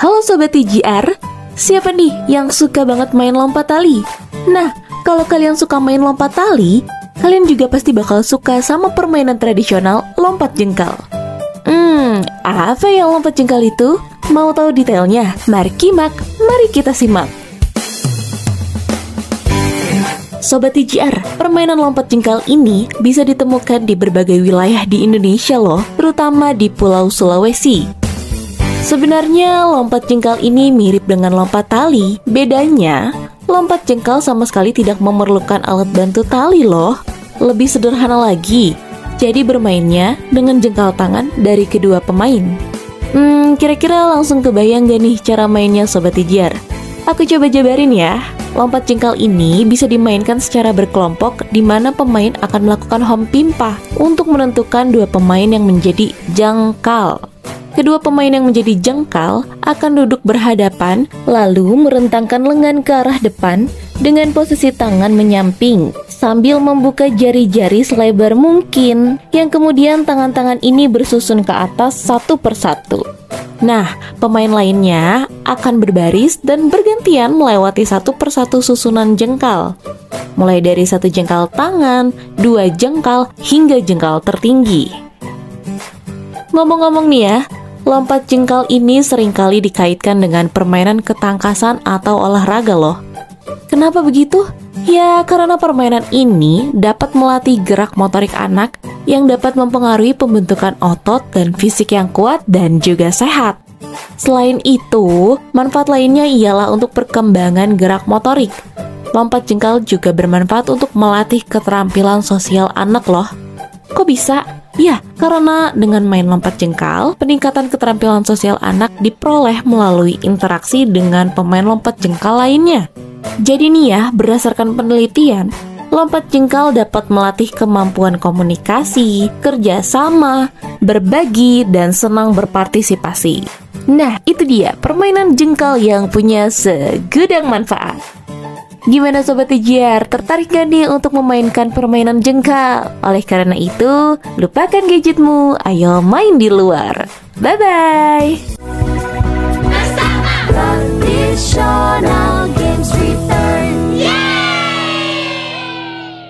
Halo Sobat TGR, siapa nih yang suka banget main lompat tali? Nah, kalau kalian suka main lompat tali, kalian juga pasti bakal suka sama permainan tradisional lompat jengkal. Hmm, apa yang lompat jengkal itu? Mau tahu detailnya? Mari kimak, mari kita simak. Sobat TGR, permainan lompat jengkal ini bisa ditemukan di berbagai wilayah di Indonesia loh, terutama di Pulau Sulawesi. Sebenarnya lompat jengkal ini mirip dengan lompat tali. Bedanya, lompat jengkal sama sekali tidak memerlukan alat bantu tali loh. Lebih sederhana lagi, jadi bermainnya dengan jengkal tangan dari kedua pemain. Hmm, kira-kira langsung kebayang gak nih cara mainnya Sobat Tijar? Aku coba jabarin ya. Lompat jengkal ini bisa dimainkan secara berkelompok di mana pemain akan melakukan home pimpah untuk menentukan dua pemain yang menjadi jangkal. Kedua pemain yang menjadi jengkal akan duduk berhadapan, lalu merentangkan lengan ke arah depan dengan posisi tangan menyamping sambil membuka jari-jari selebar mungkin, yang kemudian tangan-tangan ini bersusun ke atas satu persatu. Nah, pemain lainnya akan berbaris dan bergantian melewati satu persatu susunan jengkal. Mulai dari satu jengkal tangan, dua jengkal, hingga jengkal tertinggi. Ngomong-ngomong nih ya, lompat jengkal ini sering kali dikaitkan dengan permainan ketangkasan atau olahraga loh. Kenapa begitu? Ya, karena permainan ini dapat melatih gerak motorik anak yang dapat mempengaruhi pembentukan otot dan fisik yang kuat dan juga sehat. Selain itu, manfaat lainnya ialah untuk perkembangan gerak motorik. Lompat jengkal juga bermanfaat untuk melatih keterampilan sosial anak loh. Kok bisa? Ya, karena dengan main lompat jengkal, peningkatan keterampilan sosial anak diperoleh melalui interaksi dengan pemain lompat jengkal lainnya. Jadi nih ya, berdasarkan penelitian, lompat jengkal dapat melatih kemampuan komunikasi, kerjasama, berbagi, dan senang berpartisipasi. Nah, itu dia permainan jengkal yang punya segudang manfaat. Gimana Sobat TJR, tertarik gak nih untuk memainkan permainan jengkal? Oleh karena itu, lupakan gadgetmu, ayo main di luar. Bye-bye!